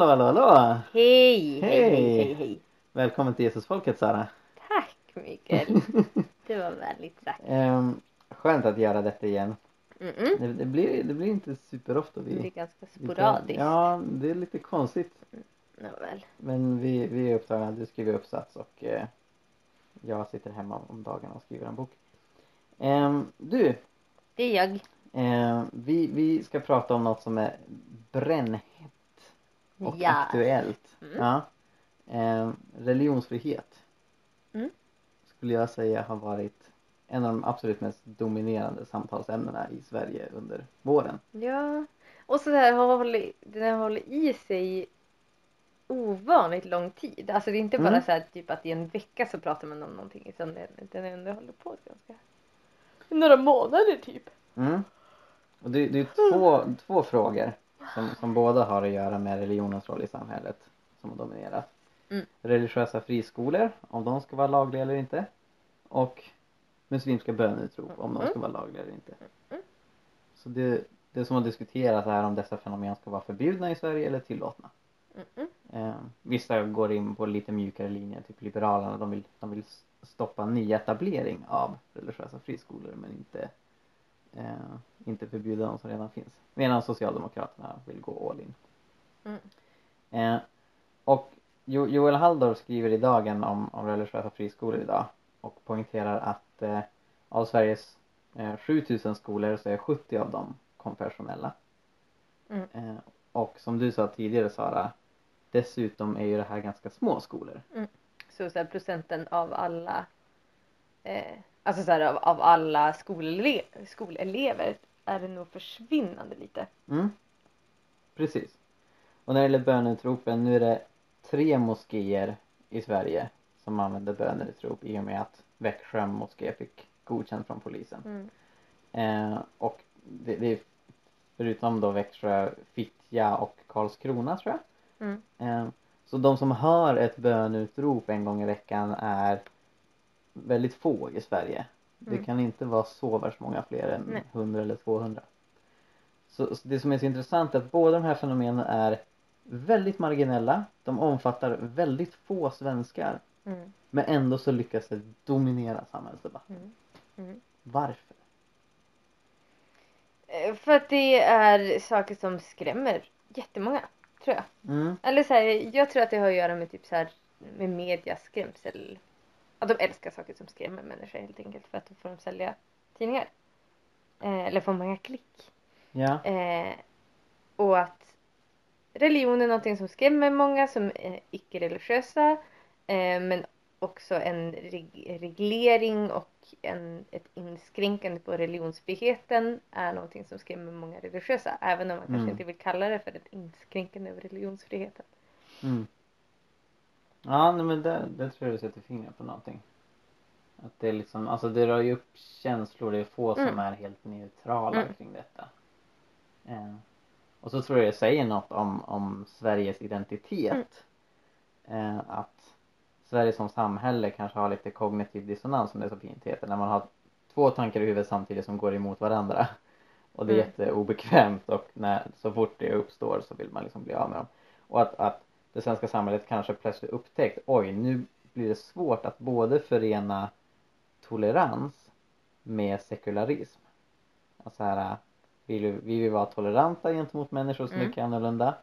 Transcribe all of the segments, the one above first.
Hallå, hallå, hallå! Hej, hej, hej, Hej. hej. Välkommen till Jesusfolket Sara. Tack Mikael. Det var vänligt sagt. Ehm, skönt att göra detta igen. Mm-mm. Det, det, blir, det blir inte superofta vi... Det är ganska vi- sporadiskt. Ja, det är lite konstigt. Nåväl. Men vi, vi är upptagna, du skriver uppsats och eh, jag sitter hemma om dagarna och skriver en bok. Ehm, du, Det är jag. ehm, vi, vi ska prata om något som är brännhett och Ja. aktuellt. Mm. Ja. Ehm, religionsfrihet Mm. skulle jag säga har varit en av de absolut mest dominerande samtalsämnena i Sverige under våren. Ja. Och så där har hållit, den hållit i sig ovanligt lång tid. Alltså det är inte bara Mm. så här typ att i en vecka så pratar man om någonting utan den, den ändå håller på ganska några månader typ. Mm. Och det, det är två, två frågor som, som båda har att göra med religionens roll i samhället som har dominerat. Mm. Religiösa friskolor, om de ska vara lagliga eller inte. Och muslimska böneutrop, om de Mm. ska vara lagliga eller inte. Mm. Så det, det som har diskuterats är om dessa fenomen ska vara förbjudna i Sverige eller tillåtna. Eh, vissa går in på lite mjukare linjer, typ Liberalerna. De vill, de vill stoppa nyetablering av religiösa friskolor men inte, eh, inte förbjuda de som redan finns. Medan Socialdemokraterna vill gå all in. Mm. Eh, och jo, Joel Halldorf skriver i Dagen om, om religiösa friskolor idag och poängterar att eh, av Sveriges eh, 7000 skolor så är 70 av dem konfessionella. Mm. Eh, och som du sa tidigare Sara, dessutom är ju det här ganska små skolor. Så, så här, procenten av alla eh, alltså så här, av, av alla skolele skolelever är det nog försvinnande lite. Mm. Precis. Och när det gäller böneutropen, nu är det tre moskéer i Sverige som använder böneutrop i och med att Växjö moské fick godkänt från polisen. Mm. Eh, och det, det är förutom då Växjö, Fittja och Karlskrona tror jag. Mm. Eh, så de som hör ett bönutrop en gång i veckan är väldigt få i Sverige. Det Mm. kan inte vara så värst många fler än Nej. 100 eller 200. Så, så det som är så intressant är att båda de här fenomenen är väldigt marginella. De omfattar väldigt få svenskar. Mm. Men ändå så lyckas det dominera samhällsdebatten. Mm. Mm. Varför? Eh, För att det är saker som skrämmer jättemånga, tror jag. Mm. Eller så här, jag tror att det har att göra med typ så här med medias skrämsel. Att de älskar saker som skrämmer människor helt enkelt för att då får de sälja tidningar. Eh, eller få många klick. Ja. Eh, och att religion är någonting som skrämmer många som är icke-religiösa. Eh, men också en reg- reglering och en, ett inskränkande på religionsfriheten är någonting som skrämmer många religiösa. Även om man kanske Mm. inte vill kalla det för ett inskränkande av religionsfriheten. Mm. Ja, nej, men det, det tror jag du sätter fingret på någonting. Att det är liksom, alltså det rör ju upp känslor. Det är få som Mm. är helt neutrala Mm. kring detta. Eh, och så tror jag det säger något om, om Sveriges identitet. Eh, att Sverige som samhälle kanske har lite kognitiv dissonans som det så fint heter. När man har två tankar i huvudet samtidigt som går emot varandra. Och det är Mm. jätteobekvämt och när, så fort det uppstår så vill man liksom bli av med dem. Och att, att det svenska samhället kanske plötsligt upptäckt oj nu blir det svårt att både förena tolerans med sekularism. Alltså här, vi vill, vi vill vara toleranta gentemot människor som Mm. tycker annorlunda.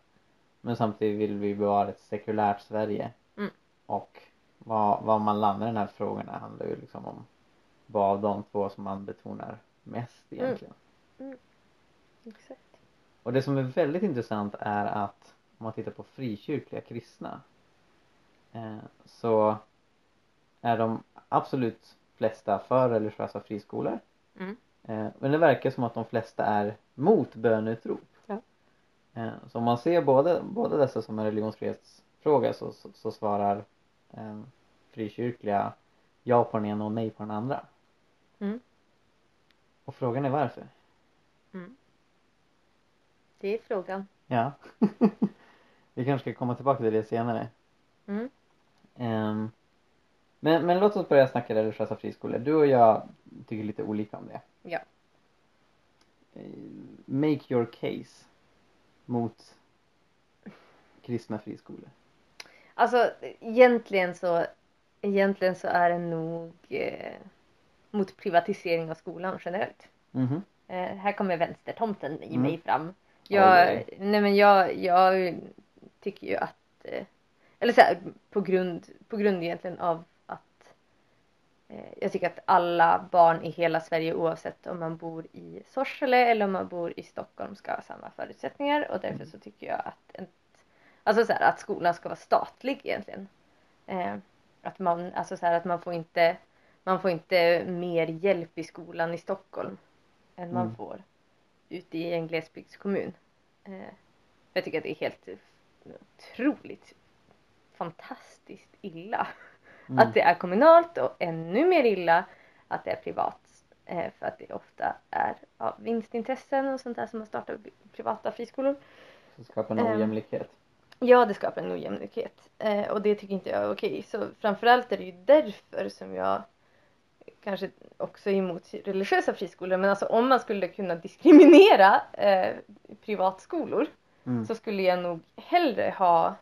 Men samtidigt vill vi bevara ett sekulärt Sverige. Mm. Och vad, vad man landar i den här frågorna handlar ju liksom om vad av de två som man betonar mest egentligen. Exakt. Och det som är väldigt intressant är att om man tittar på frikyrkliga kristna eh, så är de absolut flesta för religiösa friskolor. Mm. Eh, men det verkar som att de flesta är mot böneutrop. Ja. Eh, så om man ser båda, båda dessa som en religionsfrihetsfråga så, så, så svarar eh, frikyrkliga ja på den ena och nej på den andra. Mm. Och frågan är varför? Mm. Det är frågan. Ja. Vi kanske ska komma tillbaka till det senare. Mm. Ehm, men, men låt oss börja snacka religiösa friskolor. Du och jag tycker lite olika om det. Ja. Eh, Make your case mot kristna friskolor? Alltså egentligen så, egentligen så är det nog eh, mot privatisering av skolan generellt. Mhm. Eh, här kommer vänstertomten i Mm. mig fram. Jag, oj. nej men jag, jag tycker ju att, eh, eller så här, på grund, på grund egentligen av att eh, jag tycker att alla barn i hela Sverige oavsett om man bor i Sorsele eller om man bor i Stockholm ska ha samma förutsättningar och därför så tycker jag att, en, alltså så här, att skolan ska vara statlig egentligen. Eh, att man, alltså så här, att man får inte, man får inte mer hjälp i skolan i Stockholm än man Mm. får ute i en glesbygdskommun. Eh, jag tycker att det är helt otroligt fantastiskt illa Mm. att det är kommunalt och ännu mer illa att det är privat. Eh, för att det ofta är av vinstintressen och sånt där som har startat privata friskolor. Så skapar en Ehm. ojämlikhet. Ja, det skapar en ojämlikhet. Eh, och det tycker inte jag är okej. Så framförallt är det ju därför som jag kanske också är emot religiösa friskolor. Men alltså om man skulle kunna diskriminera eh, privatskolor Mm. så skulle jag nog hellre ha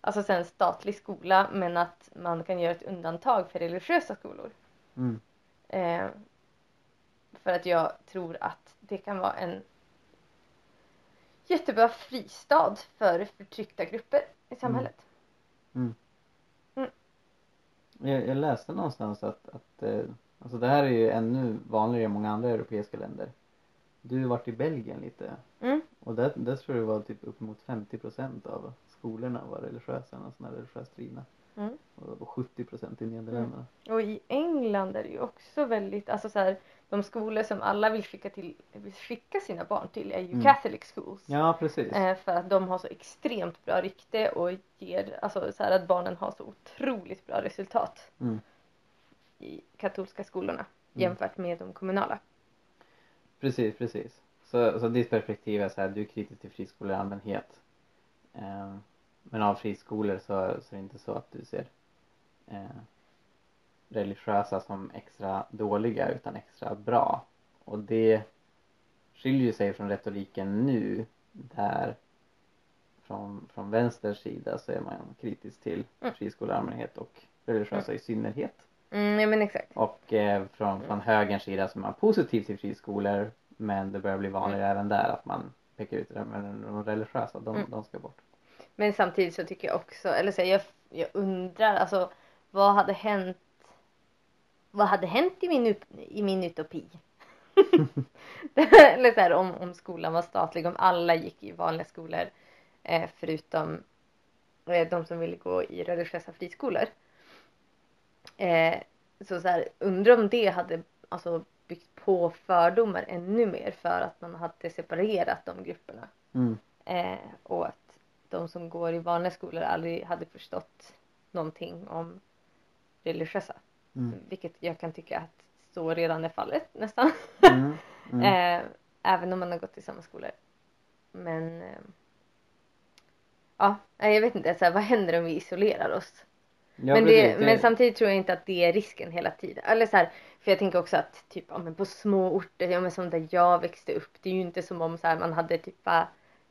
alltså så en statlig skola men att man kan göra ett undantag för religiösa skolor. Mm. Eh, för att jag tror att det kan vara en jättebra fristad för förtryckta grupper i samhället. Jag, jag läste någonstans att, att eh, alltså det här är ju ännu vanligare i många andra europeiska länder. Du har varit i Belgien lite Mm. Och där, där tror jag det var typ uppemot 50 procent av skolorna var religiösa, alltså religiöst drivna. Mm. Och, och 70 procent i Nederländerna. Och i England är det ju också väldigt, alltså så här, de skolor som alla vill skicka, till, vill skicka sina barn till är ju Mm. Catholic schools. Ja precis. Eh, för att de har så extremt bra rykte och ger, alltså så här att barnen har så otroligt bra resultat Mm. i katolska skolorna Mm. jämfört med de kommunala. Precis, precis. Så, så ditt perspektiv är så här, du är kritisk till friskolor i allmänhet. Eh, men av friskolor så, så är det inte så att du ser eh, religiösa som extra dåliga utan extra bra. Och det skiljer sig från retoriken nu där från, från vänsters sida så är man kritisk till Mm. friskolor i allmänhet och religiösa i synnerhet. Mm, ja men exakt. Och eh, från, från högerns sida så är man positiv till friskolor men det börjar bli vanligare även där att man pekar ut det men de religiösa, de, Mm. de ska bort. Men samtidigt så tycker jag också, eller så jag, jag undrar alltså vad hade hänt vad hade hänt i min, i min utopi? eller så här, om, om skolan var statlig, om alla gick i vanliga skolor eh, förutom eh, de som ville gå i religiösa friskolor. Eh, så, så här, undrar om det hade alltså, byggt på fördomar ännu mer för att man hade separerat de grupperna. Mm. Eh, och att de som går i vanliga skolor aldrig hade förstått någonting om religiösa. Mm. Vilket jag kan tycka att så redan är fallet nästan. Mm. Mm. eh, även om man har gått i samma skolor. Men eh, ja, jag vet inte. Så här, vad händer om vi isolerar oss? Ja, men, det, men samtidigt tror jag inte att det är risken hela tiden. Eller så här, för jag tänker också att typ, ja, men på små orter, ja, men som där jag växte upp, det är ju inte som om så här, man hade typ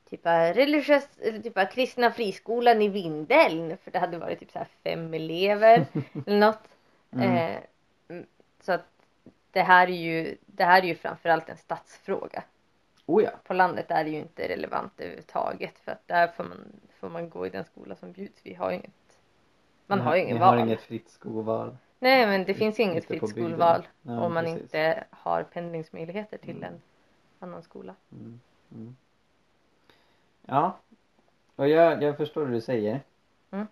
typ religiös, typ kristna friskolan i Vindeln. För det hade varit typ så här fem elever eller något. Mm. Eh, mm, så att det här är ju, det här är ju framförallt en stadsfråga. Oh ja. På landet är det ju inte relevant överhuvudtaget för att där får man, får man gå i den skola som bjuds. Vi har ju inget, man Ni har ju ingen ni val. har inget fritt skolval. Nej men det finns ju inget fritt skolval Ja, om man precis. inte har pendlingsmöjligheter till Mm. en annan skola. Mm. Mm. Ja. Och jag, jag förstår vad du säger. Mm.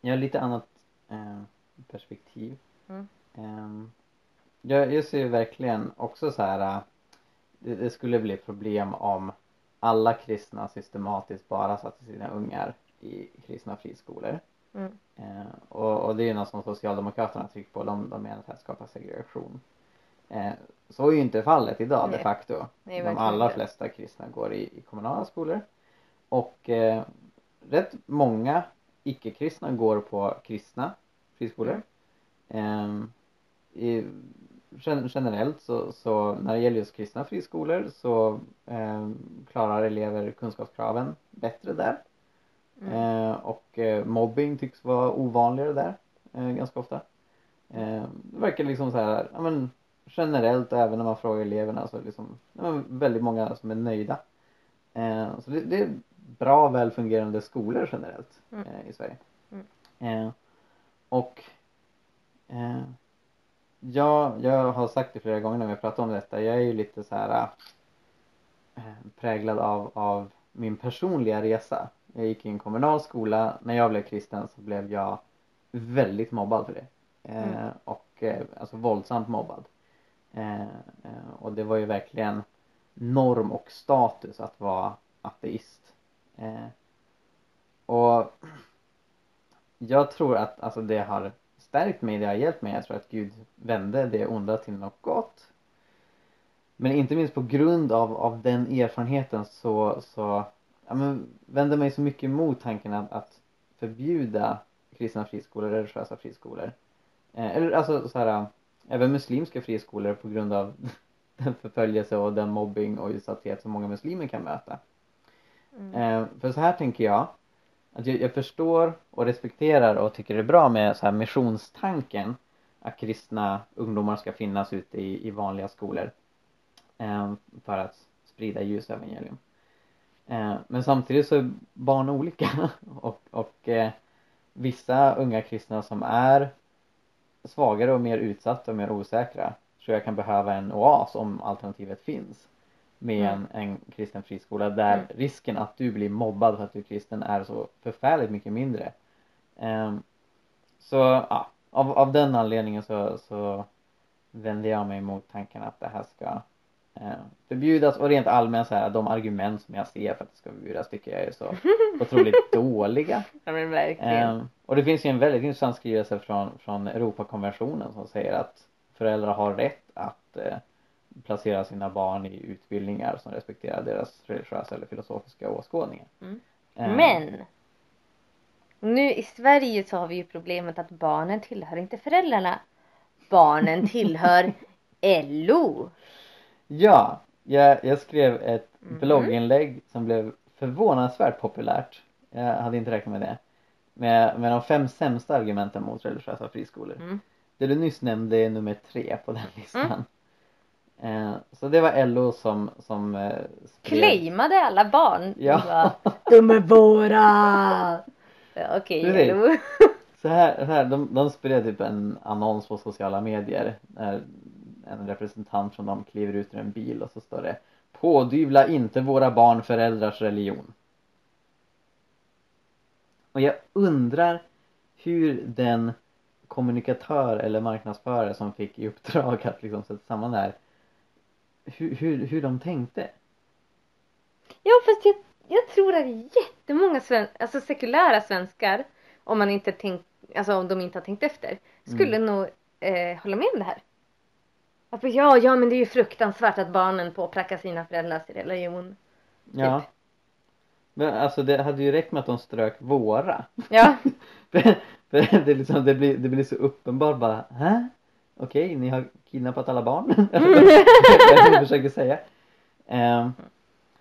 Jag har lite annat eh, perspektiv. Ehm, jag, jag ser verkligen också så här. eh, Det, det skulle bli problem om alla kristna systematiskt bara satte sina ungar i kristna friskolor. Mm. Eh, och, och det är ju något som Socialdemokraterna trycker på. De, de menar att det här skapar segregation. Eh, så är ju inte fallet idag de Nej. facto. Nej, de allra flesta kristna går i, i kommunala skolor. Och eh, rätt många icke-kristna går på kristna friskolor. Ehm, i, gen- generellt så, så när det gäller just kristna friskolor så ehm, klarar elever kunskapskraven bättre där. Mm. Eh, och eh, mobbing tycks vara ovanligare där eh, ganska ofta. Eh, det verkar liksom så här, ja men generellt även när man frågar eleverna så liksom, ja, väldigt många som är nöjda. Eh, så det, det är bra väl fungerande skolor generellt Mm. eh, i Sverige. Mm. Och jag, jag har sagt det flera gånger när vi har pratat om detta, jag är ju lite så här präglad av, av min personliga resa. Jag gick i en kommunal skola, när jag blev kristen så blev jag väldigt mobbad för det. Eh, Mm. Och eh, alltså våldsamt mobbad. Eh, och det var ju verkligen norm och status att vara ateist. Och jag tror att alltså det har stärkt mig, det har hjälpt mig. Jag tror att Gud vände det onda till något gott. Men inte minst på grund av, av den erfarenheten så, så ja, men, vände mig så mycket emot tanken att, att förbjuda kristna friskolor, religiösa friskolor. Eh, eller alltså så här, även muslimska friskolor på grund av den förföljelse och den mobbing och utsatthet som många muslimer kan möta. Mm. Eh, för så här tänker jag. Att jag, jag förstår och respekterar och tycker det är bra med så här missionstanken. Att kristna ungdomar ska finnas ute i, i vanliga skolor. Eh, för att sprida ljusevangelium. Eh, men samtidigt så är barn olika. och och eh, vissa unga kristna som är svagare och mer utsatta och mer osäkra tror jag kan behöva en oas om alternativet finns med Mm. en, en kristen friskola där Mm. risken att du blir mobbad för att du är kristen är så förfärligt mycket mindre. Ehm, så ja, av, av den anledningen så, så vänder jag mig mot tanken att det här ska eh, förbjudas och rent allmänt så här de argument som jag ser för att det ska förbjudas tycker jag är så otroligt dåliga. Ja men verkligen. Ehm, och det finns ju en väldigt intressant skrivelse från, från Europakonventionen som säger att föräldrar har rätt att eh, placera sina barn i utbildningar som respekterar deras religiösa eller filosofiska åskådningar. Mm. Ehm, Men nu i Sverige så har vi ju problemet att barnen tillhör inte föräldrarna. Barnen tillhör LO. Ja, jag, jag skrev ett Mhm. blogginlägg som blev förvånansvärt populärt. Jag hade inte räknat med det. Med, med de fem sämsta argumenten mot religiösa friskolor. Mm. Det du nyss nämnde är nummer tre på den listan. Eh, så det var LO som, som eh, skrev- Claimade alla barn. Ja. De, bara, de är våra! Okej Precis. LO. Så här, så här de, de spred typ en annons på sociala medier när en representant från dem kliver ut ur en bil och så står det Pådyvla inte våra barn föräldrars religion. Och jag undrar hur den kommunikatör eller marknadsförare som fick i uppdrag att liksom sätta samman det här hur, hur, hur de tänkte. Ja fast jag, jag tror att jättemånga sven, alltså sekulära svenskar om man inte tänkt, alltså om de inte har tänkt efter skulle nog eh, hålla med om det här. Bara, ja, ja men det är ju fruktansvärt att barnen påprackar sina föräldrars religion. Ja. Men alltså det hade ju räckt med att de strök våra. Ja, För, för det, liksom, det, blir, det blir så uppenbart bara, hä? Okej, ni har kidnappat alla barn? Är det du försöker säga? Ehm,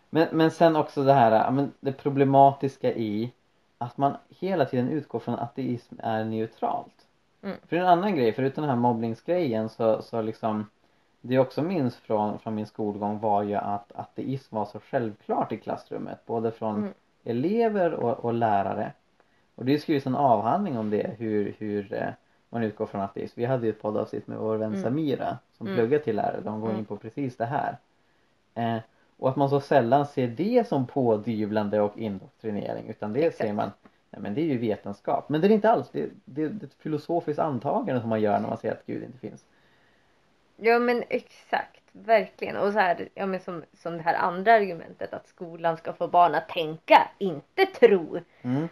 men, men sen också det här, men det problematiska i att man hela tiden utgår från att ateism är neutralt. Mm. För en annan grej, förutom den här mobbningsgrejen så, så liksom det jag också minns från, från min skolgång var ju att ateism var så självklart i klassrummet. Både från Mm. elever och, och lärare. Och det är skrivits en avhandling om det, hur, hur eh, man utgår från ateism. Vi hade ju ett poddavsnitt med vår vän Mm. Samira som Mm. pluggar till lärare. De går Mm. in på precis det här. Eh, och att man så sällan ser det som pådyvlande och indoktrinering utan det Exakt. ser man Nej men det är ju vetenskap. Men det är inte alls. Det, det, det är ett filosofiskt antagande som man gör när man säger att Gud inte finns. ja men exakt, verkligen. Och så här, ja men som, som det här andra argumentet att skolan ska få barn att tänka, inte tro. Mm.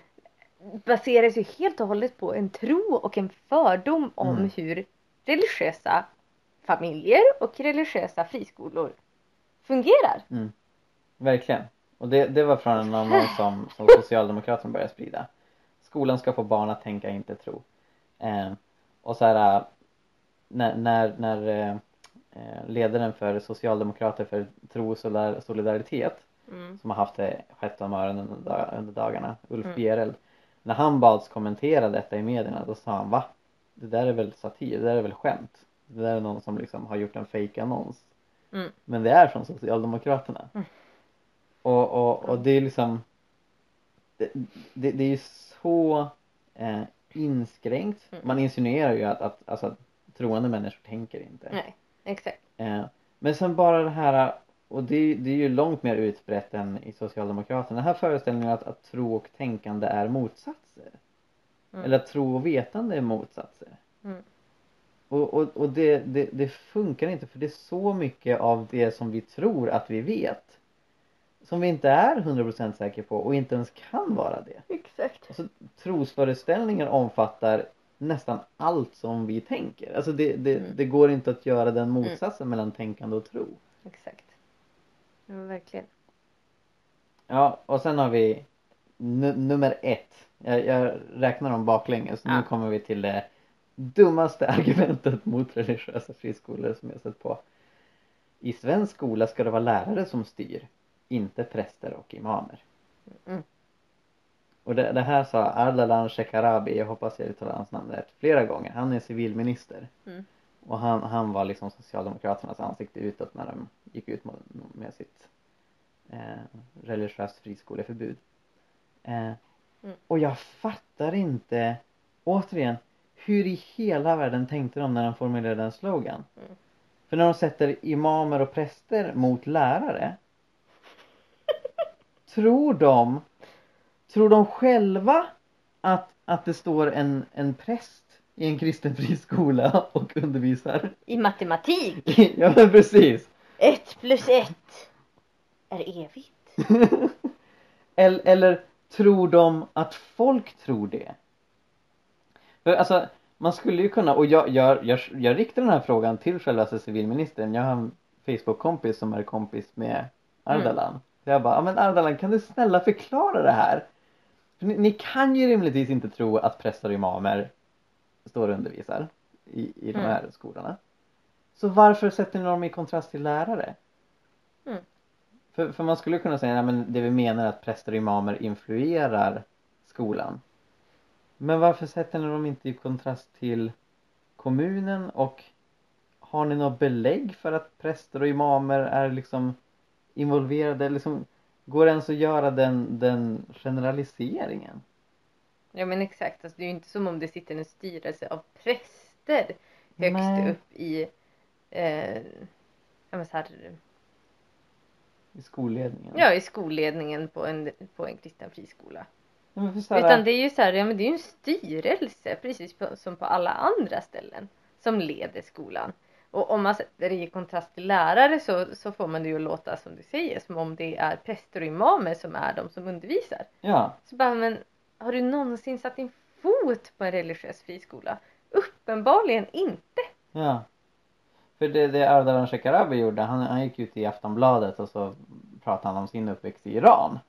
baseras ju helt och hållet på en tro och en fördom om Mm. hur religiösa familjer och religiösa friskolor fungerar. Verkligen. Och det, det var från annan som, som Socialdemokraterna började sprida. Skolan ska få barn att tänka, inte tro. Eh, och så här, äh, när, när, när eh, eh, ledaren för Socialdemokrater för tro och solidar- solidaritet Mm. som har haft det skett om öronen under, dag- under dagarna, Ulf Mm. Bjereld. När han bads kommentera detta i medierna då sa han va? Det där är väl satir, det där är väl skämt. Det där är någon som liksom har gjort en fake annons Mm. Men det är från Socialdemokraterna. Mm. Och, och, och det är liksom det, det, det är ju så eh, inskränkt. Mm. Man insinuerar ju att, att, alltså, att troende människor tänker inte. Nej, exakt. Eh, men sen bara det här, och det, är- det är ju långt mer utbrett än i Socialdemokraterna. Den här föreställningen att, att tro och tänkande är motsatser. Mm. Eller att tro och vetande är motsatser. Mm. Och, och, och det, det, det funkar inte för det är så mycket av det som vi tror att vi vet som vi inte är 100% säkra på och inte ens kan vara det. Exakt. Alltså, trosföreställningen omfattar nästan allt som vi tänker. Alltså det, det, Mm. det går inte att göra den motsatsen mellan tänkande och tro. Exakt. Ja, verkligen. Ja, och sen har vi nu, nummer ett. Jag, jag räknar dem baklänges. Nu Ja. kommer vi till det dummaste argumentet mot religiösa friskolor som jag sett på. I svensk skola ska det vara lärare som styr, inte präster och imamer. Mm. Och det, det här sa Ardalan Shekarabi, jag hoppas jag uttalar hans namn rätt, flera gånger. Han är civilminister. Mm. Och han, han var liksom Socialdemokraternas ansikte utåt när de gick ut med, med sitt eh, religiöst friskoleförbud. Eh, Mm. Och jag fattar inte, återigen, hur i hela världen tänkte de när de formulerade en slogan? Mm. För när de sätter imamer och präster mot lärare Tror de Tror de själva att, att det står en, en präst i en kristen friskola och undervisar? I matematik. ja men precis! Ett plus ett är evigt. eller, eller tror de att folk tror det? För alltså man skulle ju kunna, och jag, jag, jag, jag riktar den här frågan till själva civilministern. Jag har en Facebook-kompis som är kompis med Ardalan. Så jag bara, men Ardalan kan du snälla förklara det här? För ni, ni kan ju rimligtvis inte tro att präster och imamer står och undervisar i, i de Mm. här skolorna. Så varför sätter ni dem i kontrast till lärare? Mm. För, för man skulle kunna säga, ja, men det vi menar är att präster och imamer influerar skolan. Men varför sätter ni dem inte i kontrast till kommunen och har ni något belägg för att präster och imamer är liksom involverade? Liksom, går det ens att göra den, den generaliseringen? Ja men exakt. Alltså, det är ju inte som om det sitter en styrelse av präster högst Nej. upp i eh, ja, men här, I skolledningen? ja, i skolledningen på en, på en kristen friskola. Men Utan det är ju så här, ja men det är ju en styrelse precis på, som på alla andra ställen som leder skolan. Och om man sätter det i kontrast till lärare så, så får man det ju att låta som du säger som om det är präster och imamer som är de som undervisar. Ja, Så bara, men har du någonsin satt din fot på en religiös friskola? Uppenbarligen inte. ja. För det, det Ardalan Shekarabi gjorde, han, han gick ut i Aftonbladet och så pratade han om sin uppväxt i Iran.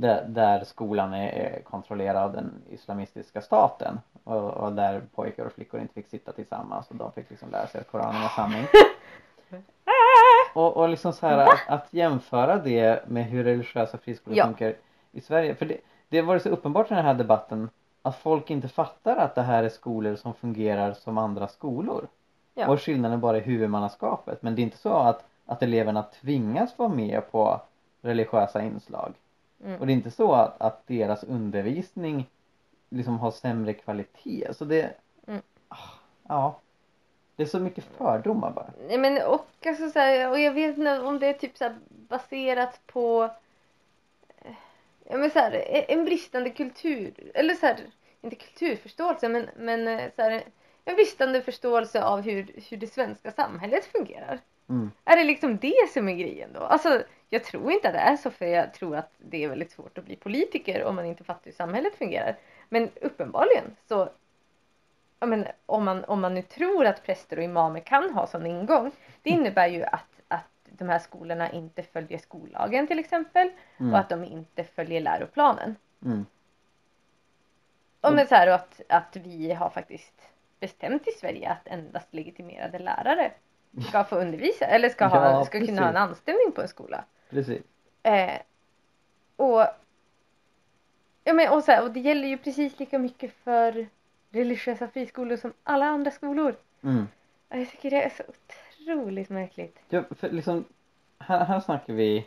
Där, där skolan är, är kontrollerad av den islamistiska staten. Och, och där pojkar och flickor inte fick sitta tillsammans och de fick liksom lära sig att Koranen är sanning. Och, och liksom så här att, att jämföra det med hur religiösa friskolor Ja. funkar i Sverige. För det, det har varit så uppenbart i den här debatten att folk inte fattar att det här är skolor som fungerar som andra skolor. Ja. Och skillnaden bara i huvudmannaskapet. Men det är inte så att, att eleverna tvingas vara med på religiösa inslag. Mm. Och det är inte så att, att deras undervisning liksom har sämre kvalitet. Så det... Mm. Ah, Ja. Det är så mycket fördomar bara. Nej men och alltså så här, och jag vet inte om det är typ så baserat på eh, ja men så här, en bristande kultur eller så här, inte kulturförståelse men, men eh, så här, en bristande förståelse av hur, hur det svenska samhället fungerar. Mm. Är det liksom det som är grejen då? Alltså jag tror inte att det är så för jag tror att det är väldigt svårt att bli politiker om man inte fattar hur samhället fungerar. Men uppenbarligen så men om, man, om man nu tror att präster och imamer kan ha sån ingång. Det innebär ju att, att de här skolorna inte följer skollagen till exempel. Mm. Och att de inte följer läroplanen. Mm. Och, men så här, att, att vi har faktiskt bestämt i Sverige att endast legitimerade lärare ska få undervisa eller ska, ha, Ja, ska kunna ha en anställning på en skola. Precis. Eh, och ja, men, och, så här, och det gäller ju precis lika mycket för religiösa friskolor som alla andra skolor. Mm. Ja, Jag tycker det är så otroligt märkligt. Ja, för liksom, här, här snackar vi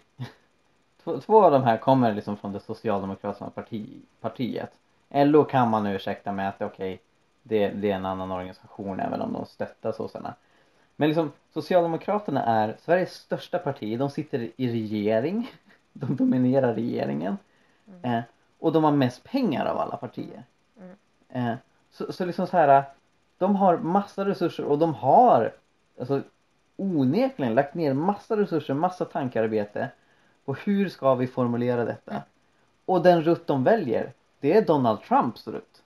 två, två av de här kommer liksom från det socialdemokratiska parti, partiet. LO kan man ursäkta med att okej, det, det är en annan organisation även om de stöttar sossarna. Men liksom Socialdemokraterna är Sveriges största parti. De sitter i regering. De dominerar regeringen. Mm. Eh, och de har mest pengar av alla partier. Mm. Eh, så, så liksom så här. De har massa resurser och de har alltså onekligen lagt ner massa resurser, massa tankearbete på hur ska vi formulera detta. Mm. Och den rutt de väljer, det är Donald Trumps rutt.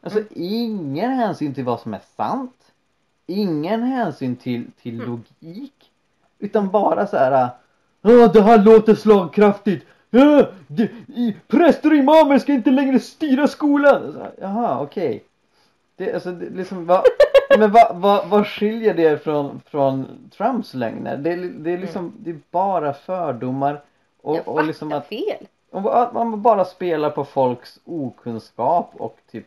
Alltså Mm. ingen hänsyn till vad som är sant. Ingen hänsyn till, till Mm. logik. Utan bara så här. Ja, det här låter slagkraftigt. Ja, det, i, präster och imamer ska inte längre styra skolan. Så, här, Jaha, okej. Det, alltså, det, liksom, vad, men vad, vad, vad skiljer det från, från Trumps lögner? Det, är- det är liksom, det är bara fördomar. Och, jag och liksom att fel. att man bara spelar på folks okunskap och typ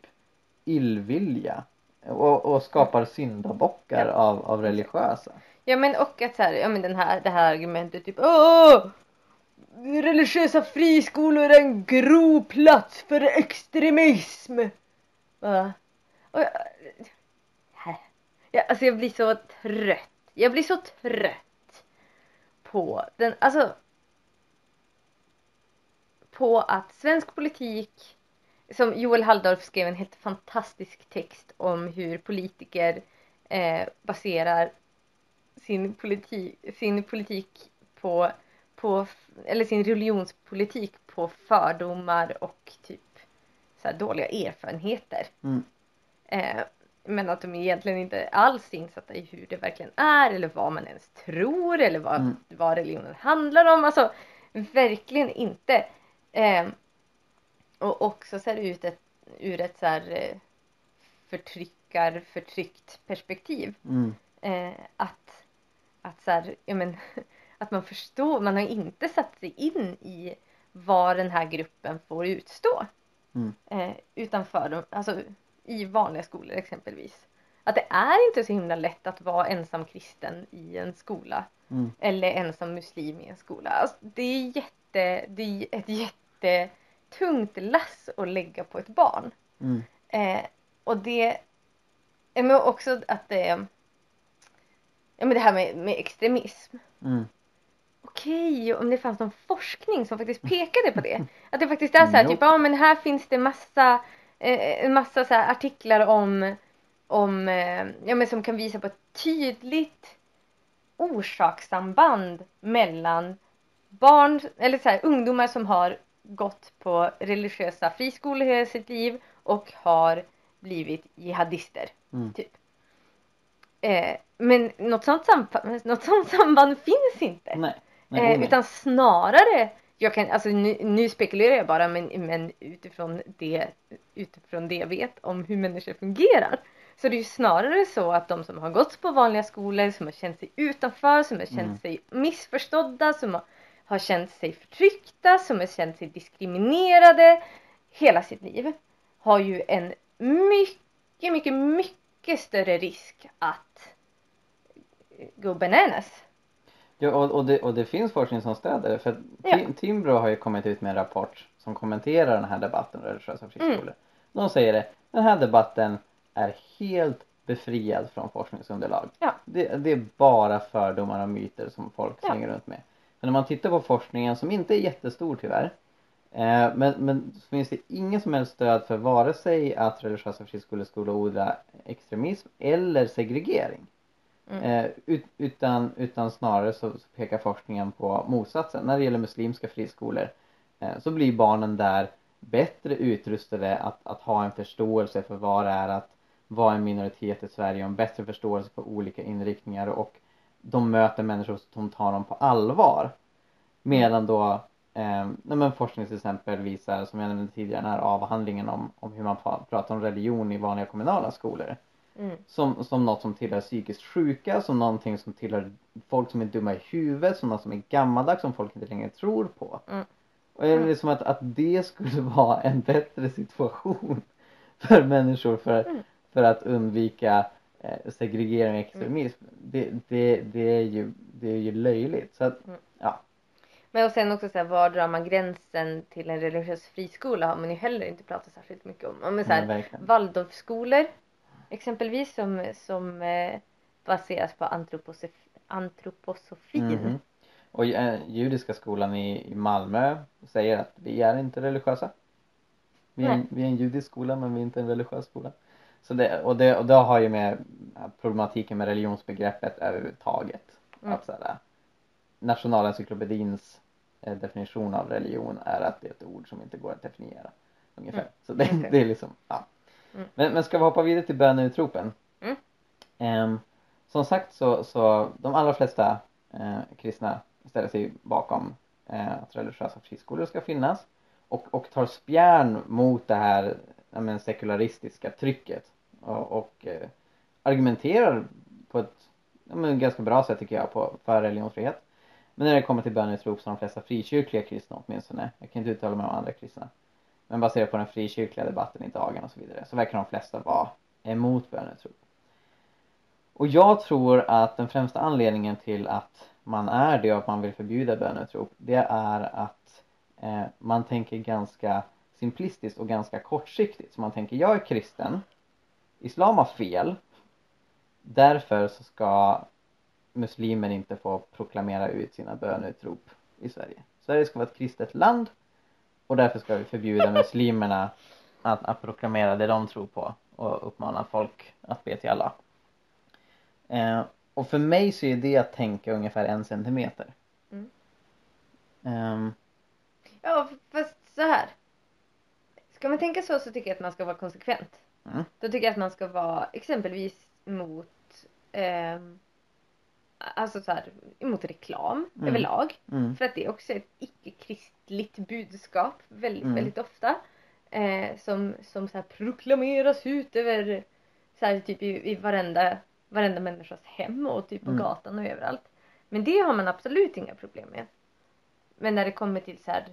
illvilja. Och, och skapar syndabockar Ja. av, av religiösa. Ja men och att så här, ja men den här, det här argumentet typ Åh! Religiösa friskolor är en groplats för extremism. Va? Och jag, ja, alltså jag blir så trött. Jag blir så trött på den, alltså på att svensk politik som Joel Halldorf skrev en helt fantastisk text om hur politiker eh, baserar sin politik, sin politik på, på, eller sin religionspolitik på fördomar och typ så här dåliga erfarenheter. Mm. Eh, men att de egentligen inte alls är insatta i hur det verkligen är eller vad man ens tror eller vad, Mm. vad religionen handlar om. Alltså verkligen inte. Eh, och också så här ut ett, ur ett så här eh, förtryckar, förtryckt perspektiv. Mm. Eh, att, att så här, ja men, att man förstår, man har inte satt sig in i vad den här gruppen får utstå. Mm. Eh, utanför dem, alltså i vanliga skolor exempelvis. Att det är inte så himla lätt att vara ensam kristen i en skola. Mm. Eller ensam muslim i en skola. Alltså, det är jätte, det är ett jättetungt lass att lägga på ett barn. Mm. Eh, och det, men också att det, ja men det här med, med extremism. Mm. Okej, om det fanns någon forskning som faktiskt pekade på det. Att det faktiskt är så här, Nope. typ, ja men här finns det massa, eh, en massa så här artiklar om, om, eh, ja men som kan visa på ett tydligt orsakssamband mellan barn, eller så här, ungdomar som har gått på religiösa friskolor hela sitt liv och har blivit jihadister. Mm. Typ. Eh, men något sånt, samband, något sånt samband finns inte. Nej. Nej, Eh, utan snarare, jag kan, alltså nu, nu spekulerar jag bara men, men utifrån, det, utifrån det jag vet om hur människor fungerar. Så det är ju snarare så att de som har gått på vanliga skolor, som har känt sig utanför, som har känt Mm. sig missförstådda, som har, har känt sig förtryckta, som har känt sig diskriminerade hela sitt liv. Har ju en mycket, mycket, mycket större risk att gå bananas. Ja, och, och, det, och det finns forskning som stöder det. För Ja. Tim- Timbro har ju kommit ut med en rapport som kommenterar den här debatten om religiösa friskolor. Mm. De säger det, den här debatten är helt befriad från forskningsunderlag. Ja. Det, det är bara fördomar och myter som folk Ja. slänger runt med. Men när man tittar på forskningen, som inte är jättestor tyvärr, eh, men, men så finns det ingen som helst stöd för vare sig att religiösa friskolor skulle odla extremism eller segregering. Mm. Eh, ut, utan, utan snarare så, så pekar forskningen på motsatsen. När det gäller muslimska friskolor eh, så blir barnen där bättre utrustade att, att ha en förståelse för vad det är att vara en minoritet i Sverige och en bättre förståelse för olika inriktningar och de möter människor som tar dem på allvar. Medan då eh, men forskning till exempel visar, som jag nämnde tidigare, den här avhandlingen om, om hur man pra- pratar om religion i vanliga kommunala skolor. Mm. som, som något som tillhör psykiskt sjuka, som någonting som tillhör folk som är dumma i huvudet, som något som är gammaldags, som folk inte längre tror på. Mm. Och är det som att, att det skulle vara en bättre situation för människor för, Mm. för att undvika eh, segregering och extremism. Det, det, det, är ju, det är ju löjligt. Så att, Mm. ja. Men och sen också så här, var drar man gränsen till en religiös friskola har man ju heller inte pratat särskilt mycket om. Men så här, verkligen. Waldorfskolor exempelvis som, som eh, baseras på antroposof- antroposofin. Mhm. Och eh, judiska skolan i, i Malmö säger att vi är inte religiösa. Vi är, en, vi är en judisk skola men vi är inte en religiös skola. Så det, och, det, och det har ju med problematiken med religionsbegreppet överhuvudtaget. Mm. Att så här, nationalencyklopedins eh, definition av religion är att det är ett ord som inte går att definiera. Ungefär. Mm. Så det, Okej. det är liksom, ja. Mm. Men, men ska vi hoppa vidare till bönutropen? Mm. Ehm, som sagt så, så de allra flesta eh, kristna ställer sig bakom eh, att religiösa friskolor ska finnas och, och tar spjärn mot det här ja, men, sekularistiska trycket. Och, och eh, argumenterar på ett ja, men, ganska bra sätt tycker jag på, för religionsfrihet. Men när det kommer till böneutrop så har de flesta frikyrkliga kristna åtminstone, jag kan inte uttala mig om andra kristna, men baserat på den frikyrkliga debatten i dagen och så vidare så verkar de flesta vara emot böneutrop Och jag tror att den främsta anledningen till att man är det och att man vill förbjuda böneutrop det är att eh, man tänker ganska simplistiskt och ganska kortsiktigt. Så man tänker, jag är kristen, islam har fel, därför så ska muslimer inte få proklamera ut sina bönutrop i Sverige. Sverige ska vara ett kristet land och därför ska vi förbjuda muslimerna att, att proklamera det de tror på och uppmana folk att be till Allah. Eh, och för mig så är det att tänka ungefär en centimeter. Mm. Ehm, Ja fast så här. Ska man tänka så så tycker jag att man ska vara konsekvent. Mm. Då tycker jag att man ska vara exempelvis mot ehm, Alltså så här, emot reklam Mm. överlag. mm, För att det är också ett icke-kristligt budskap väldigt, Mm. väldigt ofta. Eh, som som så här proklameras ut över så här, typ i, i varenda, varenda människas hem och typ på Mm. gatan och överallt. Men det har man absolut inga problem med. Men när det kommer till så här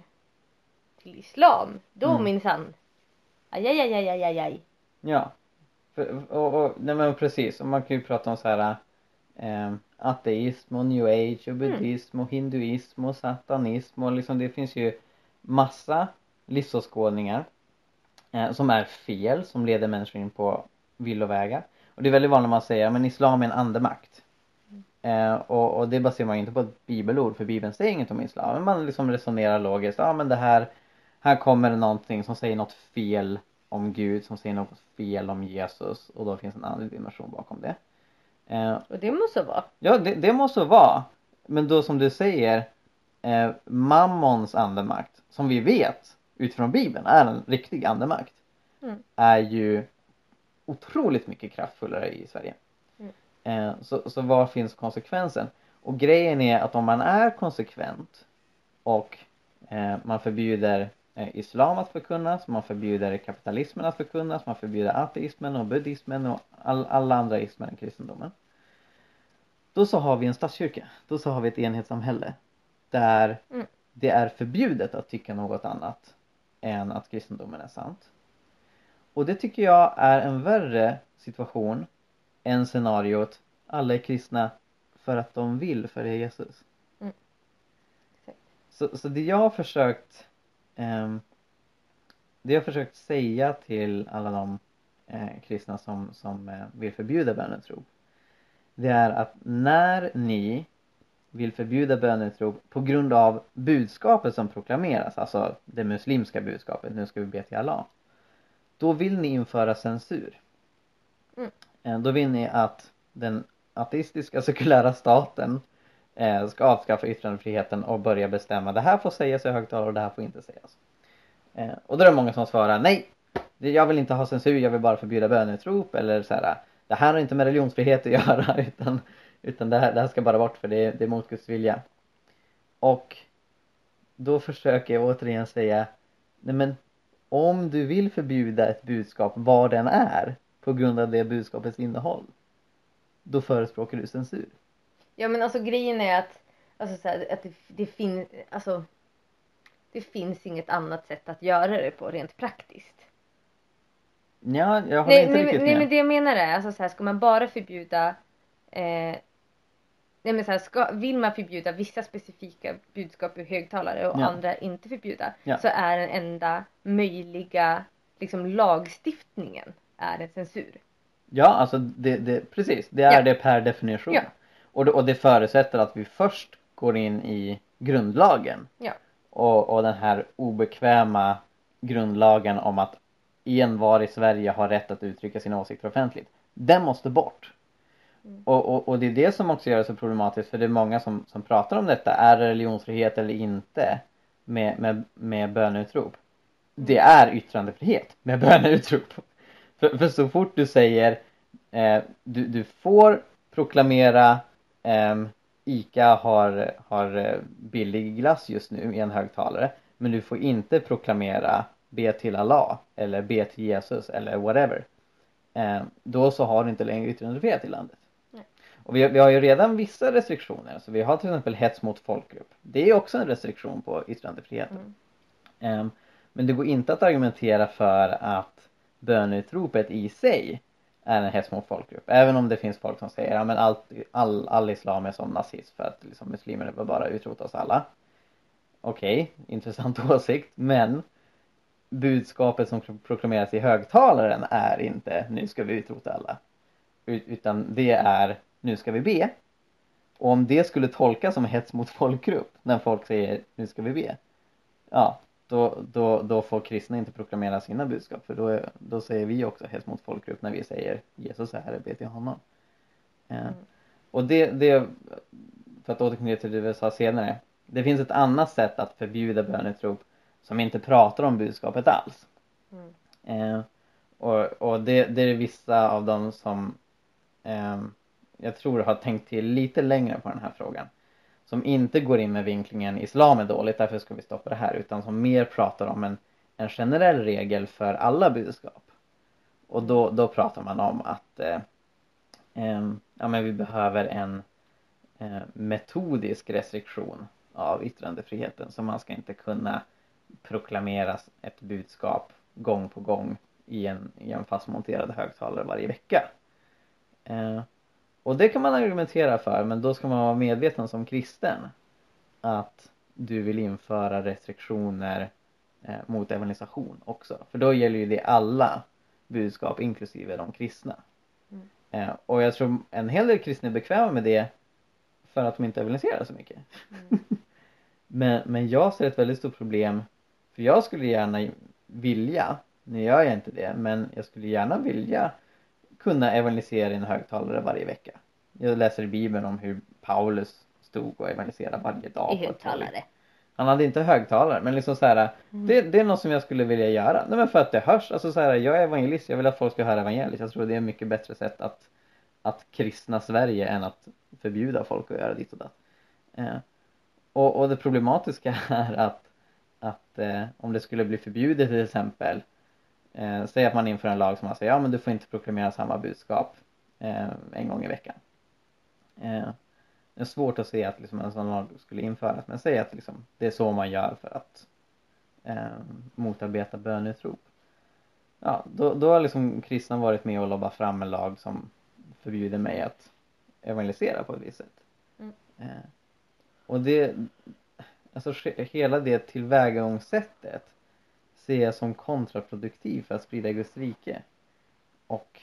till islam, då Mm. minsann. Aj, aj, aj, aj, aj, aj, aj. ja. För, och, och, nej men precis, och man kan ju prata om så här eh, ateism och new age och buddhism och hinduism och satanism och liksom det finns ju massa livsåskådningar eh, som är fel, som leder människor in på villovägar. Och det är väldigt vanligt man säger, men islam är en andemakt. Eh, och, och det baserar man ju inte på ett bibelord, för bibeln säger inget om islam. Men man liksom resonerar logiskt, ja men det här, här kommer det någonting som säger något fel om Gud, som säger något fel om Jesus och då finns en annan dimension bakom det. Eh, Och det måste vara. Ja, det, det måste vara. Men då som du säger, eh, mammons andemakt, som vi vet utifrån bibeln är en riktig andemakt, Mm. är ju otroligt mycket kraftfullare i Sverige. Mm. Eh, så, så var finns konsekvensen? Och grejen är att om man är konsekvent och eh, man förbjuder islam att förkunnas, man förbjuder kapitalismen att förkunnas, man förbjuder ateismen och buddhismen och all, alla andra ismer än kristendomen. Då så har vi en statskyrka, då så har vi ett enhetssamhälle där Mm. det är förbjudet att tycka något annat än att kristendomen är sant. Och det tycker jag är en värre situation än scenariot alla är kristna för att de vill följa Jesus. Mm. Så, så det jag har försökt det jag försökt säga till alla de eh, kristna som, som eh, vill förbjuda bönetrop det är att när ni vill förbjuda bönetrop på grund av budskapet som proklameras, alltså det muslimska budskapet, nu ska vi be till Allah. Då vill ni införa censur. Mm. Eh, Då vill ni att den ateistiska sekulära staten eh, ska avskaffa yttrandefriheten och börja bestämma det här får sägas i högtalare och det här får inte sägas. Eh, Och då är det många som svarar nej, jag vill inte ha censur, jag vill bara förbjuda bönutrop eller så här, det här har inte med religionsfrihet att göra utan, utan det, här, det här ska bara bort för det, det är mot Guds vilja. Och då försöker jag återigen säga, nej men om du vill förbjuda ett budskap vad den är på grund av det budskapets innehåll då förespråkar du censur. Ja men alltså grejen är att, alltså så här, att det, det finns, alltså det finns inget annat sätt att göra det på rent praktiskt. Ja, jag håller Nej, inte nej, riktigt nej med. men det jag menar är, alltså så här, ska man bara förbjuda eh, Nej men så här, ska, vill man förbjuda vissa specifika budskap ur högtalare och Ja. andra inte förbjuda Ja. så är den enda möjliga liksom lagstiftningen är en censur. Ja, alltså det, det, precis. Det är Ja. det per definition. Och, det, och det förutsätter att vi först går in i grundlagen. Ja. Och, och den här obekväma grundlagen om att envar i Sverige har rätt att uttrycka sina åsikter offentligt. Den måste bort. Mm. Och, och, och det är det som också gör det så problematiskt för det är många som, som pratar om detta. Är det religionsfrihet eller inte med, med, med böneutrop? Det är yttrandefrihet med böneutrop. För, för så fort du säger eh, du, du får proklamera ehm, ICA har, har eh, billig glass just nu i en högtalare men du får inte proklamera be till Allah eller be till Jesus eller whatever. Eh, då så har du inte längre yttrandefrihet i landet. Nej. Och vi, vi har ju redan vissa restriktioner. Så vi har till exempel hets mot folkgrupp. Det är också en restriktion på yttrandefriheten. Mm. Ehm, men det går inte att argumentera för att böneutropet i sig är en hets mot folkgrupp. Även om det finns folk som säger att ja, allt, all, all islam är som nazism för att liksom, muslimer bör bara utrota oss alla. Okej, intressant åsikt. Men budskapet som proklameras i högtalaren är inte nu ska vi utrota alla. Utan det är nu ska vi be. Och om det skulle tolkas som hets mot folkgrupp när folk säger nu ska vi be. Ja, då, då, då får kristna inte proklamera sina budskap för då, är, då säger vi också hets mot folkgrupp när vi säger Jesus är herre, be till honom. Eh, Mm. Och det, det, för att återknyta till det vi sa senare, det finns ett annat sätt att förbjuda bönutrop som inte pratar om budskapet alls. Mm. Eh, och och det, det är vissa av dem som ehm, jag tror har tänkt till lite längre på den här frågan. Som inte går in med vinklingen islam är dåligt, därför ska vi stoppa det här. Utan som mer pratar om en, en generell regel för alla budskap. Och då, då pratar man om att eh, eh, ja, men vi behöver en eh, metodisk restriktion av yttrandefriheten. Så man ska inte kunna proklamera ett budskap gång på gång i en, i en fastmonterad högtalare varje vecka. Eh, och det kan man argumentera för men då ska man vara medveten som kristen att du vill införa restriktioner eh, mot evangelisation också. För då gäller ju det alla budskap inklusive de kristna. Mm. Eh, och jag tror en hel del kristna är bekväma med det för att de inte evangeliserar så mycket. Mm. Men, men jag ser ett väldigt stort problem för jag skulle gärna vilja, nu gör jag inte det, men jag skulle gärna vilja kunna evangelisera i en högtalare varje vecka. Jag läser i bibeln om hur Paulus stod och evangeliserade varje dag. I högtalare. Han hade inte högtalare men liksom så här, Mm. det, det är något som jag skulle vilja göra. Nej men för att det hörs, alltså så här, jag är evangelist, jag vill att folk ska höra evangeliet. Jag tror det är ett mycket bättre sätt att, att kristna Sverige än att förbjuda folk att göra ditt och datt. Eh, och, och det problematiska är att, att eh, om det skulle bli förbjudet till exempel eh, Säg att man inför en lag som man säger ja men du får inte proklamera samma budskap eh, en gång i veckan. Eh, det är svårt att se att liksom en sån lag skulle införas men säg att liksom, det är så man gör för att eh, motarbeta bönutrop. Ja, då, då har liksom kristna varit med och lobbat fram en lag som förbjuder mig att evangelisera på ett visst sätt. Mm. Eh, och det, alltså hela det tillvägagångssättet ser jag som kontraproduktiv för att sprida Guds rike. Och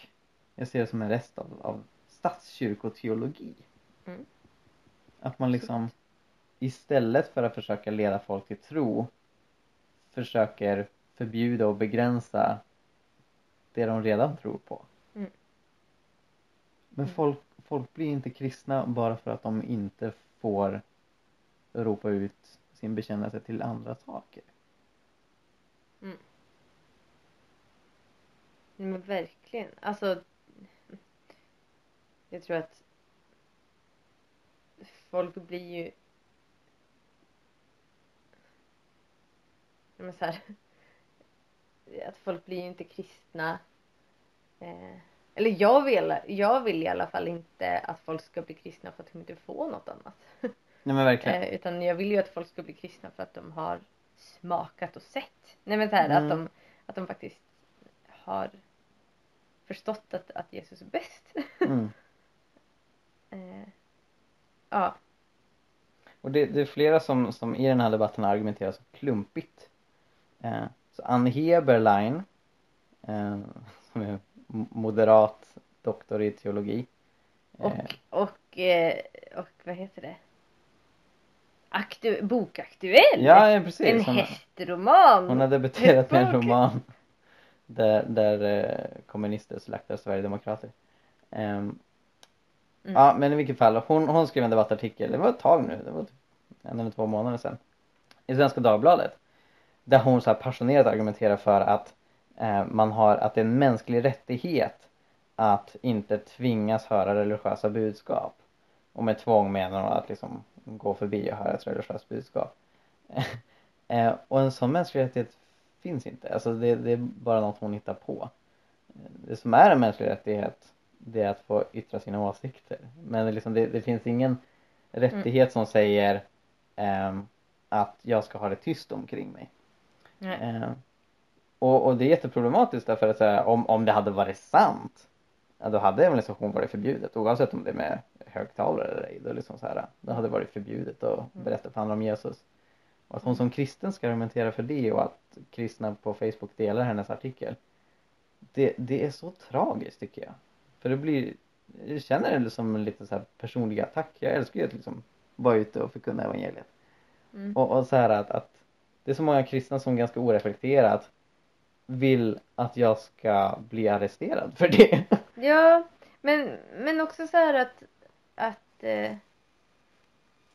jag ser det som en rest av, av statskyrkoteologi. Mm. Att man liksom istället för att försöka leda folk till tro försöker förbjuda och begränsa det de redan tror på. Mm. Men Mm. folk, folk blir inte kristna bara för att de inte får ropa ut sin bekännelse till andra saker. Nej, Men verkligen. Alltså. Jag tror att folk blir ju Ja, men så här, att folk blir ju inte kristna eh, Eller jag vill, jag vill i alla fall inte att folk ska bli kristna för att de inte får något annat. Nej men verkligen. Eh, utan jag vill ju att folk ska bli kristna för att de har smakat och sett. Nej men så här, Mm. att, de, att de faktiskt har förstått att, att Jesus är bäst. Mm. Eh, ja. Och det, det är flera som, som i den här debatten argumenterar så klumpigt. Eh, så Ann Heberlein, eh, som är moderat doktor i teologi. Och, Eh, och, eh, och vad heter det? Aktu bokaktuell! ja, ja, precis. en Hon, hästroman! hon har debuterat med en roman där, där eh, kommunister slaktar sverigedemokrater. Ehm, Mm. Ja, men i vilket fall. Hon, hon skrev en debattartikel, det var ett tag nu, det var typ en eller två månader sedan. I Svenska Dagbladet. Där hon så här passionerat argumenterar för att eh, man har, att det är en mänsklig rättighet att inte tvingas höra religiösa budskap. Och med tvång menar hon att liksom gå förbi och höra ett religiöst budskap. eh, och en sån mänsklig rättighet finns inte. Alltså det, det är bara något hon hittar på. Det som är en mänsklig rättighet det är att få yttra sina åsikter. Men liksom, det, det finns ingen rättighet som säger ehm, att jag ska ha det tyst omkring mig. Eh, och, och det är jätteproblematiskt därför att här, om, om det hade varit sant ja, då hade evangelisation varit förbjudet oavsett om det är med högtalare eller ej. Då, liksom så här, då hade det varit förbjudet att berätta för andra om Jesus. Och att hon som kristen ska argumentera för det och att kristna på Facebook delar hennes artikel. Det, det är så tragiskt tycker jag. För det blir, jag känner det som en lite så här personlig attack. Jag älskar ju att liksom vara ute och förkunna evangeliet. Mm. Och, och så här att, att det är så många kristna som ganska oreflekterat vill att jag ska bli arresterad för det. Ja, men, men också så här att, att eh,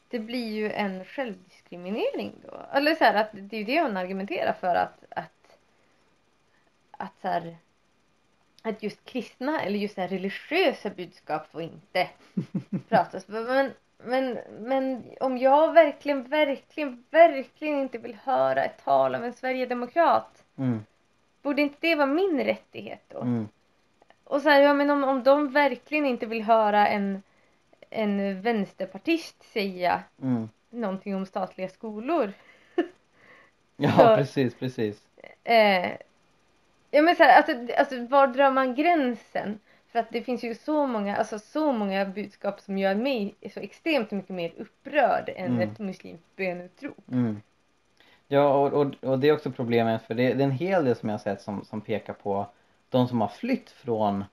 det blir ju en självdiskriminering då. Eller så här att det är ju det hon argumenterar för att, att, att så här, att just kristna eller just så här religiösa budskap får inte pratas. Men, men, men om jag verkligen, verkligen, verkligen inte vill höra ett tal av en sverigedemokrat Mm, borde inte det vara min rättighet då? mm, Och så här, ja men om, om de verkligen inte vill höra en, en vänsterpartist säga mm. någonting om statliga skolor. Ja, Så- precis, precis. Eh, ja men så här, alltså, alltså var drar man gränsen? För att det finns ju så många, alltså så många budskap som gör mig så extremt mycket mer upprörd än Mm. ett muslimskt böneutrop. Mm. Ja, och, och, och det är också problemet för det, det är en hel del som jag har sett som, som pekar på de som har flytt från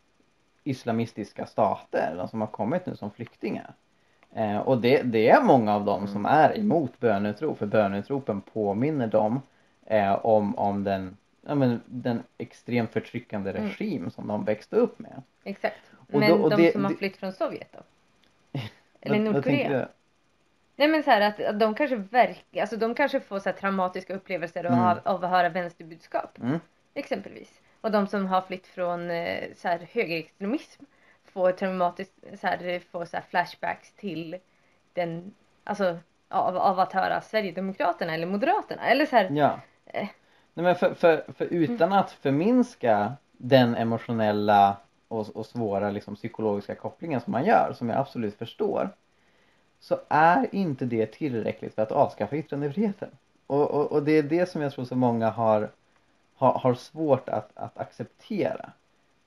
islamistiska stater, de som har kommit nu som flyktingar. Eh, och det, det är många av dem som är emot böneutrop, för böneutropen påminner dem eh, om, om den, ja, men, den extremt förtryckande Mm. regim som de växte upp med. Exakt. Och men då- och de det- som har flytt från Sovjet då? Eller Nordkorea? Nej men så här att, att de kanske verkar, alltså de kanske får så här traumatiska upplevelser av, Mm. av att höra vänsterbudskap. Mm. Exempelvis. Och de som har flytt från eh, så här, högerextremism får traumatiskt, så här, får så här flashbacks till den, alltså av, av att höra Sverigedemokraterna eller Moderaterna. Eller så här, Ja. Eh. Nej men för, för, för utan att förminska den emotionella och, och svåra liksom psykologiska kopplingen som man gör, som jag absolut förstår. Så är inte det tillräckligt för att avskaffa yttrandefriheten. Och, och, och det är det som jag tror så många har, har, har svårt att, att acceptera.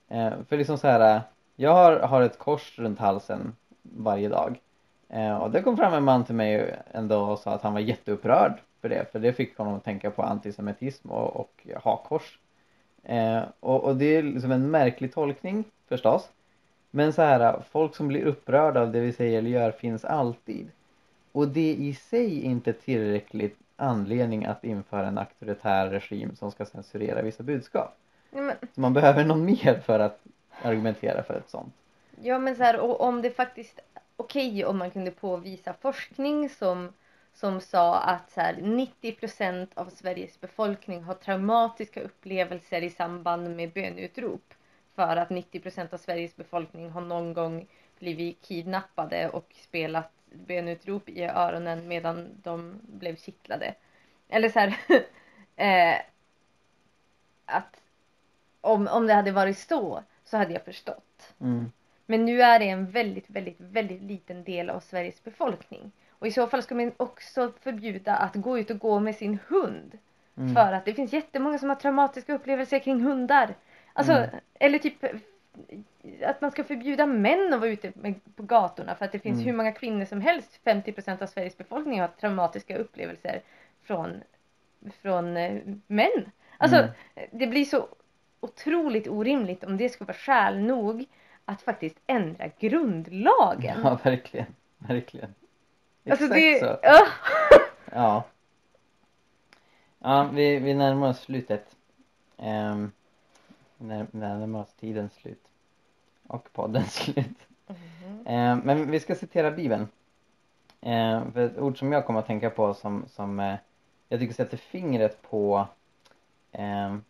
Eh, för liksom så här, jag har, har ett kors runt halsen varje dag. Eh, och det kom fram en man till mig ändå och sa att han var jätteupprörd för det. För det fick honom att tänka på antisemitism och, och hakkors. Eh, och, och det är liksom en märklig tolkning förstås. Men så här, folk som blir upprörda av det vi säger eller gör finns alltid. Och det i sig är inte tillräckligt anledning att införa en auktoritär regim som ska censurera vissa budskap. ja, men, Så man behöver någon mer för att argumentera för ett sånt. ja men så här, och om det faktiskt, okej om man kunde påvisa forskning som som sa att så här, 90% av Sveriges befolkning har traumatiska upplevelser i samband med böneutrop. För att 90% av Sveriges befolkning har någon gång blivit kidnappade och spelat bönutrop i öronen medan de blev kittlade. Eller så här, eh, att om, om det hade varit så så hade jag förstått. Mm. Men nu är det en väldigt, väldigt, väldigt liten del av Sveriges befolkning. Och i så fall ska man också förbjuda att gå ut och gå med sin hund. Mm. För att det finns jättemånga som har traumatiska upplevelser kring hundar. Alltså, Mm. eller typ att man ska förbjuda män att vara ute på gatorna för att det finns Mm. hur många kvinnor som helst. 50% av Sveriges befolkning har traumatiska upplevelser från, från eh, män. Alltså, Mm. det blir så otroligt orimligt om det ska vara skäl nog att faktiskt ändra grundlagen. Ja, verkligen. Verkligen. alltså Exakt det, så. ja. Ja. Ja, vi, vi närmar oss slutet. Um, när, oss tidens slut. Och poddens slut. Mhm. Ehm, men vi ska citera Bibeln. Ehm, för ett ord som jag kommer att tänka på som, som eh, jag tycker sätter fingret på ehm,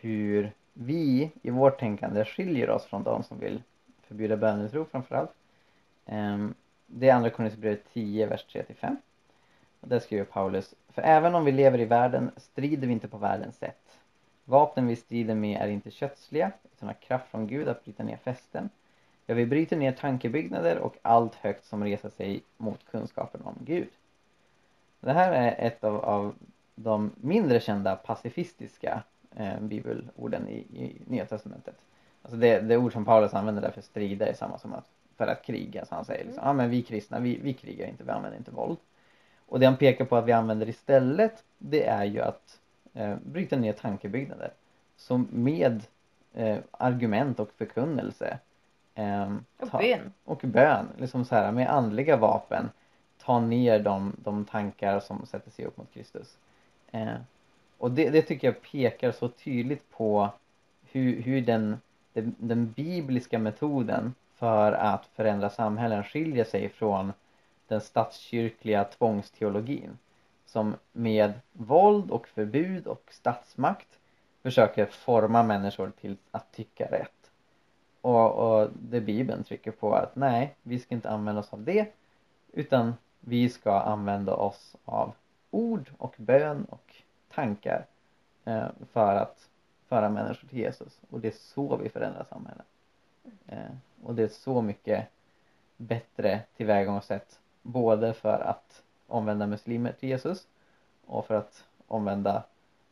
hur vi i vårt tänkande skiljer oss från de som vill förbjuda böneutrop framförallt. Um, det är andra Korinthierbrevet 10, vers 3-5. Och där skriver Paulus För även om vi lever i världen strider vi inte på världens sätt. Vapnen vi strider med är inte kötsliga utan har kraft från Gud att bryta ner fästen. Ja, vi bryter ner tankebyggnader och allt högt som reser sig mot kunskapen om Gud. Det här är ett av, av de mindre kända pacifistiska eh, bibelorden i, i Nya Testamentet. Alltså det, det ord som Paulus använder där för strida är samma som att för att kriga. Så han säger liksom, ah, men vi kristna, vi, vi krigar inte, vi använder inte våld. Och det han pekar på att vi använder istället, det är ju att eh, bryta ner tankebyggnader. Så med eh, argument och förkunnelse eh, Och ta- bön. och bön, liksom så här med andliga vapen ta ner de, de tankar som sätter sig upp mot Kristus. Eh, och det, det tycker jag pekar så tydligt på hur, hur den, den, den bibliska metoden för att förändra samhällen skiljer sig från den statskyrkliga tvångsteologin som med våld och förbud och statsmakt försöker forma människor till att tycka rätt. Och, och det Bibeln trycker på att nej, vi ska inte använda oss av det utan vi ska använda oss av ord och bön och tankar eh, för att föra människor till Jesus. Och det är så vi förändrar samhället. Eh, och det är så mycket bättre tillvägagångssätt både för att omvända muslimer till Jesus och för att omvända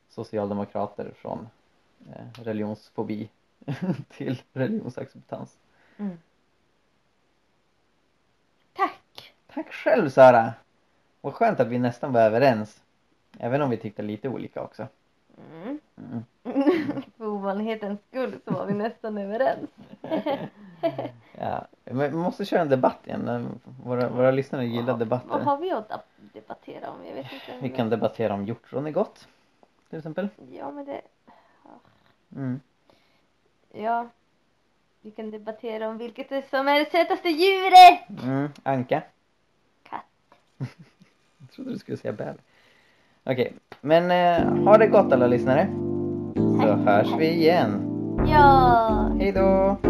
socialdemokrater från eh, religionsfobi till religionsacceptans. Mm. Tack! Tack själv Sara! Vad skönt att vi nästan var överens. Även om vi tyckte lite olika också. Mm. Mm. För ovanlighetens skull så var vi nästan överens. Ja, men vi måste köra en debatt igen. Våra, våra lyssnare gillar Vad debatter. har vi att debattera om? Jag vet inte. Vi kan debattera om hjortron är gott. Till exempel. Ja men det... Mm. Ja. Vi kan debattera om vilket är som är det sötaste djuret! Mm. Anka. Katt. Jag trodde du skulle säga bäver. Okej, men eh, ha det gott alla lyssnare. Så hörs vi igen. Ja! Hej då! Hejdå.